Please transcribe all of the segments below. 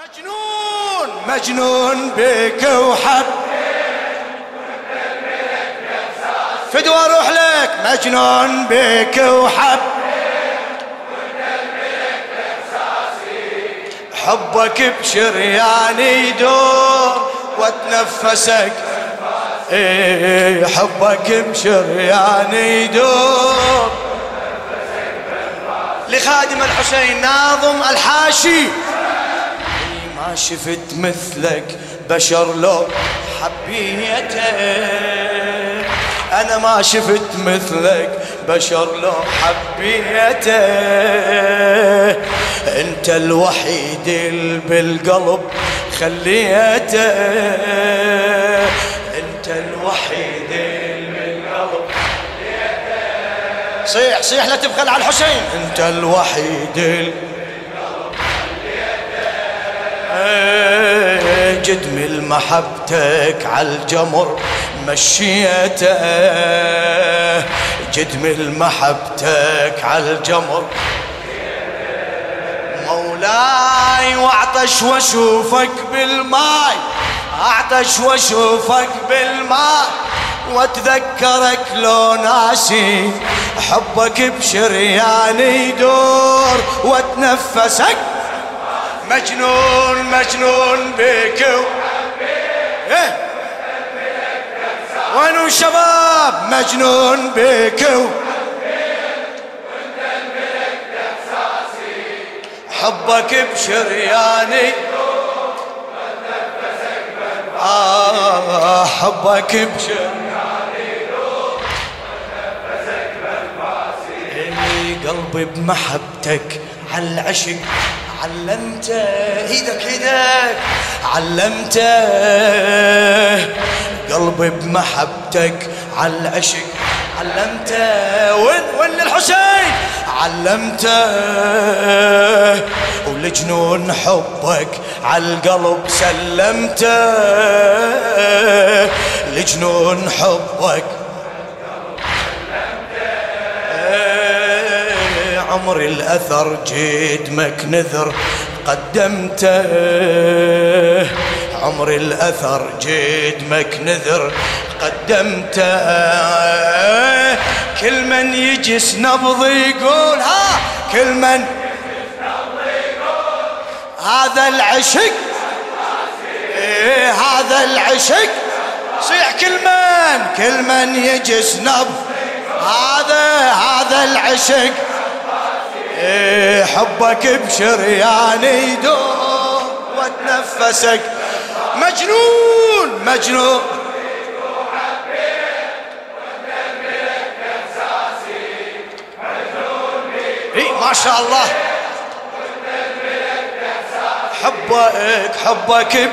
مجنون. مجنون بك وحب فدوى أروح لك. مجنون بك وحب حبك بشرياني يدور واتنفسك. إيه حبك بشرياني يدور. لخادم الحسين ناظم الحاشي. ما شفت مثلك بشر لو حبيته أنا ما شفت مثلك بشر لو حبيته أنت الوحيد اللي بالقلب خليته أنت الوحيد اللي بالقلب صيح صيح لا تبخل على الحسين. أنت الوحيد اللي جدمل محبتك عالجمر مشيته. جدمل محبتك عالجمر مولاي واعطش واشوفك بالماي اعطش واشوفك بالماء. واتذكرك لو ناسي حبك بشرياني يدور واتنفسك مجنون مجنون بك إيه؟ وينو شباب؟ مجنون بك حبك بشرياني. آه حبك بشرياني. قلبي بمحبتك عالعشق علمته إيدك إيدك علمته قلبي بمحبتك عالعشق علمته وين وين الحسين علمته ولجنون حبك عالقلب سلمته لجنون حبك عمر الأثر جدمك نذر قدمته. عمر الأثر جدمك نذر قدمته. كل من يجس نبض يقول ها كل من هذا العشق. إيه هذا العشق. صيح كل من كل من يجس نبض هذا هذا العشق. حبك بشرياني يدور وتنفسك. مجنون مجنون. اي ما شاء الله. حبك حبك ب...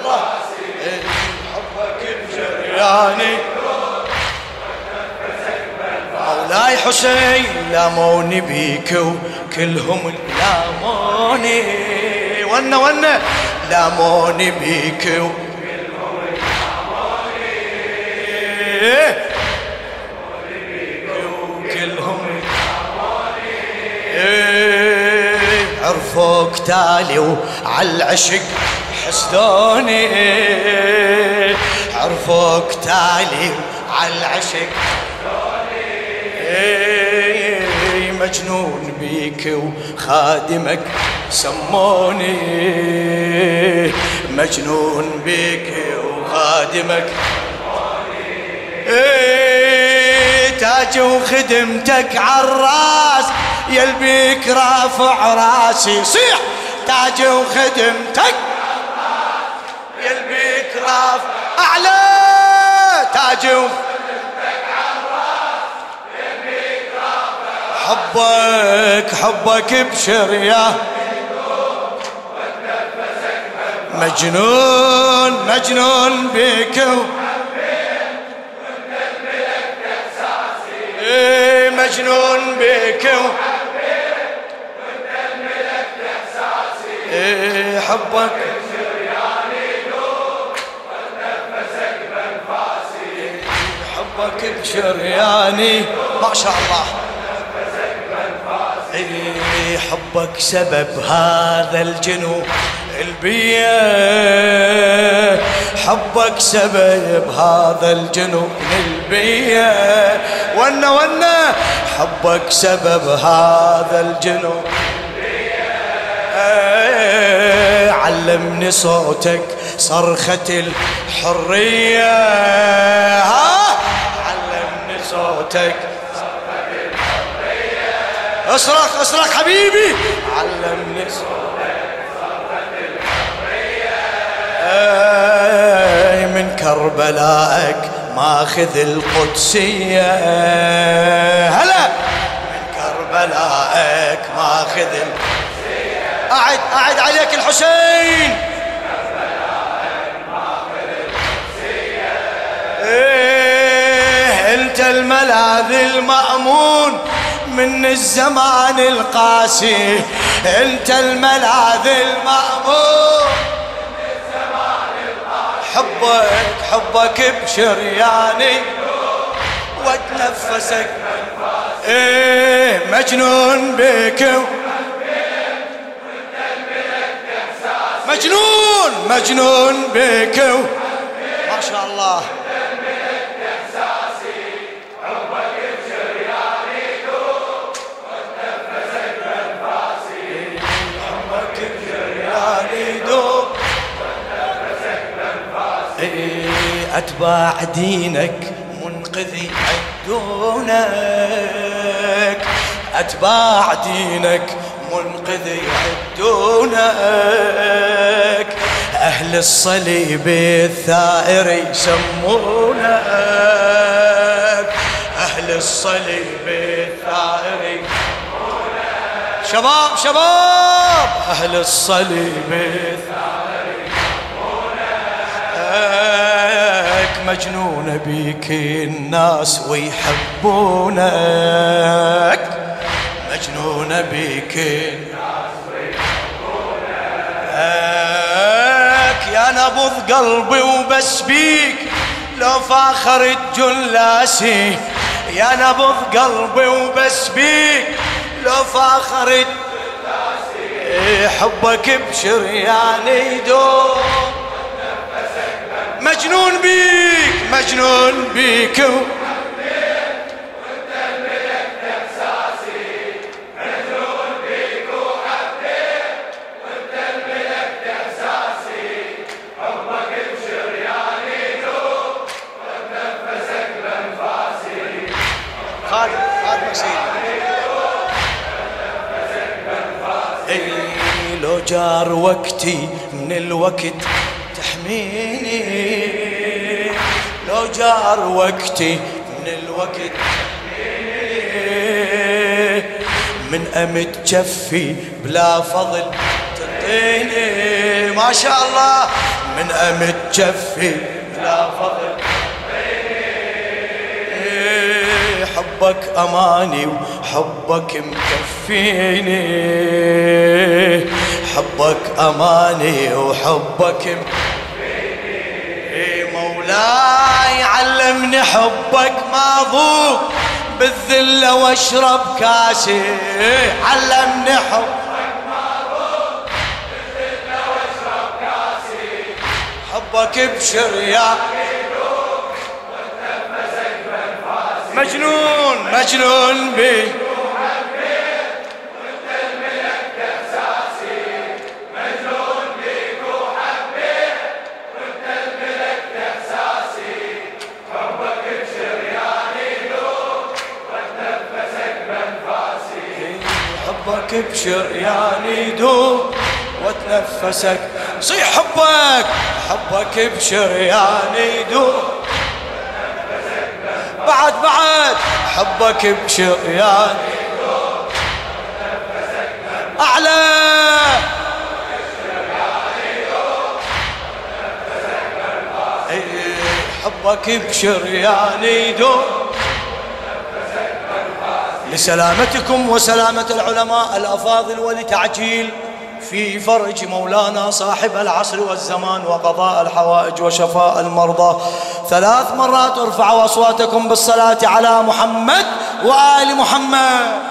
الله. إيه حبك بشرياني مولاي حسين لاموني بيك وكلهم لاموني ونا ونا لاموني بيك وكلهم عرفوك تالي وعالعشق حسدوني. عرفوك تالي وعالعشق مجنون بيك وخادمك سموني. مجنون بيك وخادمك. إيه تاج وخدمتك عالراس يلبيك رافع راسي. صيح تاج وخدمتك. يلبيك رافع أعلى تاج وخدمتك حبك حبك بشرية. مجنون مجنون بك. إيه مجنون بك. إيه حبك. حبك بشرياني. ما شاء الله. حبك سبب هذا الجنون البية حبك سبب هذا الجنون البية ونا ونا حبك سبب هذا الجنون علمني صوتك صرخة الحرية. ها؟ علمني صوتك اصرخ اصرخ حبيبي. علمني الحرية من كربلائك ماخذ القدسية؟ هلا. من كربلائك ماخذ القدسية أعد أعد عليك الحسين. إيه أنت الملاذ المأمون. من الزمان القاسي أنت الملاذ المأمون. حبك حبك بشرياني. واتنفسك إيه مجنون بك. مجنون مجنون بك. ما شاء الله. أتباع دينك منقذي عدونك أتباع دينك منقذي عدونك أهل الصليب الثائر يسمونك. أهل الصليب الثائر شباب شباب. أهل الصليب الثائر مجنون بيك الناس ويحبونك. مجنون بك يا نبض قلبي وبس بيك لو فاخر الجلاسي. يا نبض قلبي وبس بيك لو فاخر الجلاسي. حبك بشرياني يدوم مجنون بيك مجنون بيك. جار وقتي من الوقت تحميني لو جار وقتي من الوقت تحميني من أمد جفي بلا فضل تنطيني. ما شاء الله. من أمد جفي بلا فضل حبك أماني وحبك مكفيني. حبك أماني وحبك مكفيني. مولاي علمني حبك ما ذوق بالذلة واشرب كاسي علمني حبك ما ذوق بالذلة كاسي حبك مجنون مجنون بي. حبك بشرياني دوب وتنفسك. صيح حبك حبك بشرياني دوب بعد بعد. حبك بشريان أعلى. حبك بشريان يدور لسلامتكم وسلامة العلماء الأفاضل ولتعجيل في فرج مولانا صاحب العصر والزمان وقضاء الحوائج وشفاء المرضى. ثلاث مرات ارفعوا أصواتكم بالصلاة على محمد وآل محمد.